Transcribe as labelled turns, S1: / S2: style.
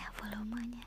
S1: ya volumenya.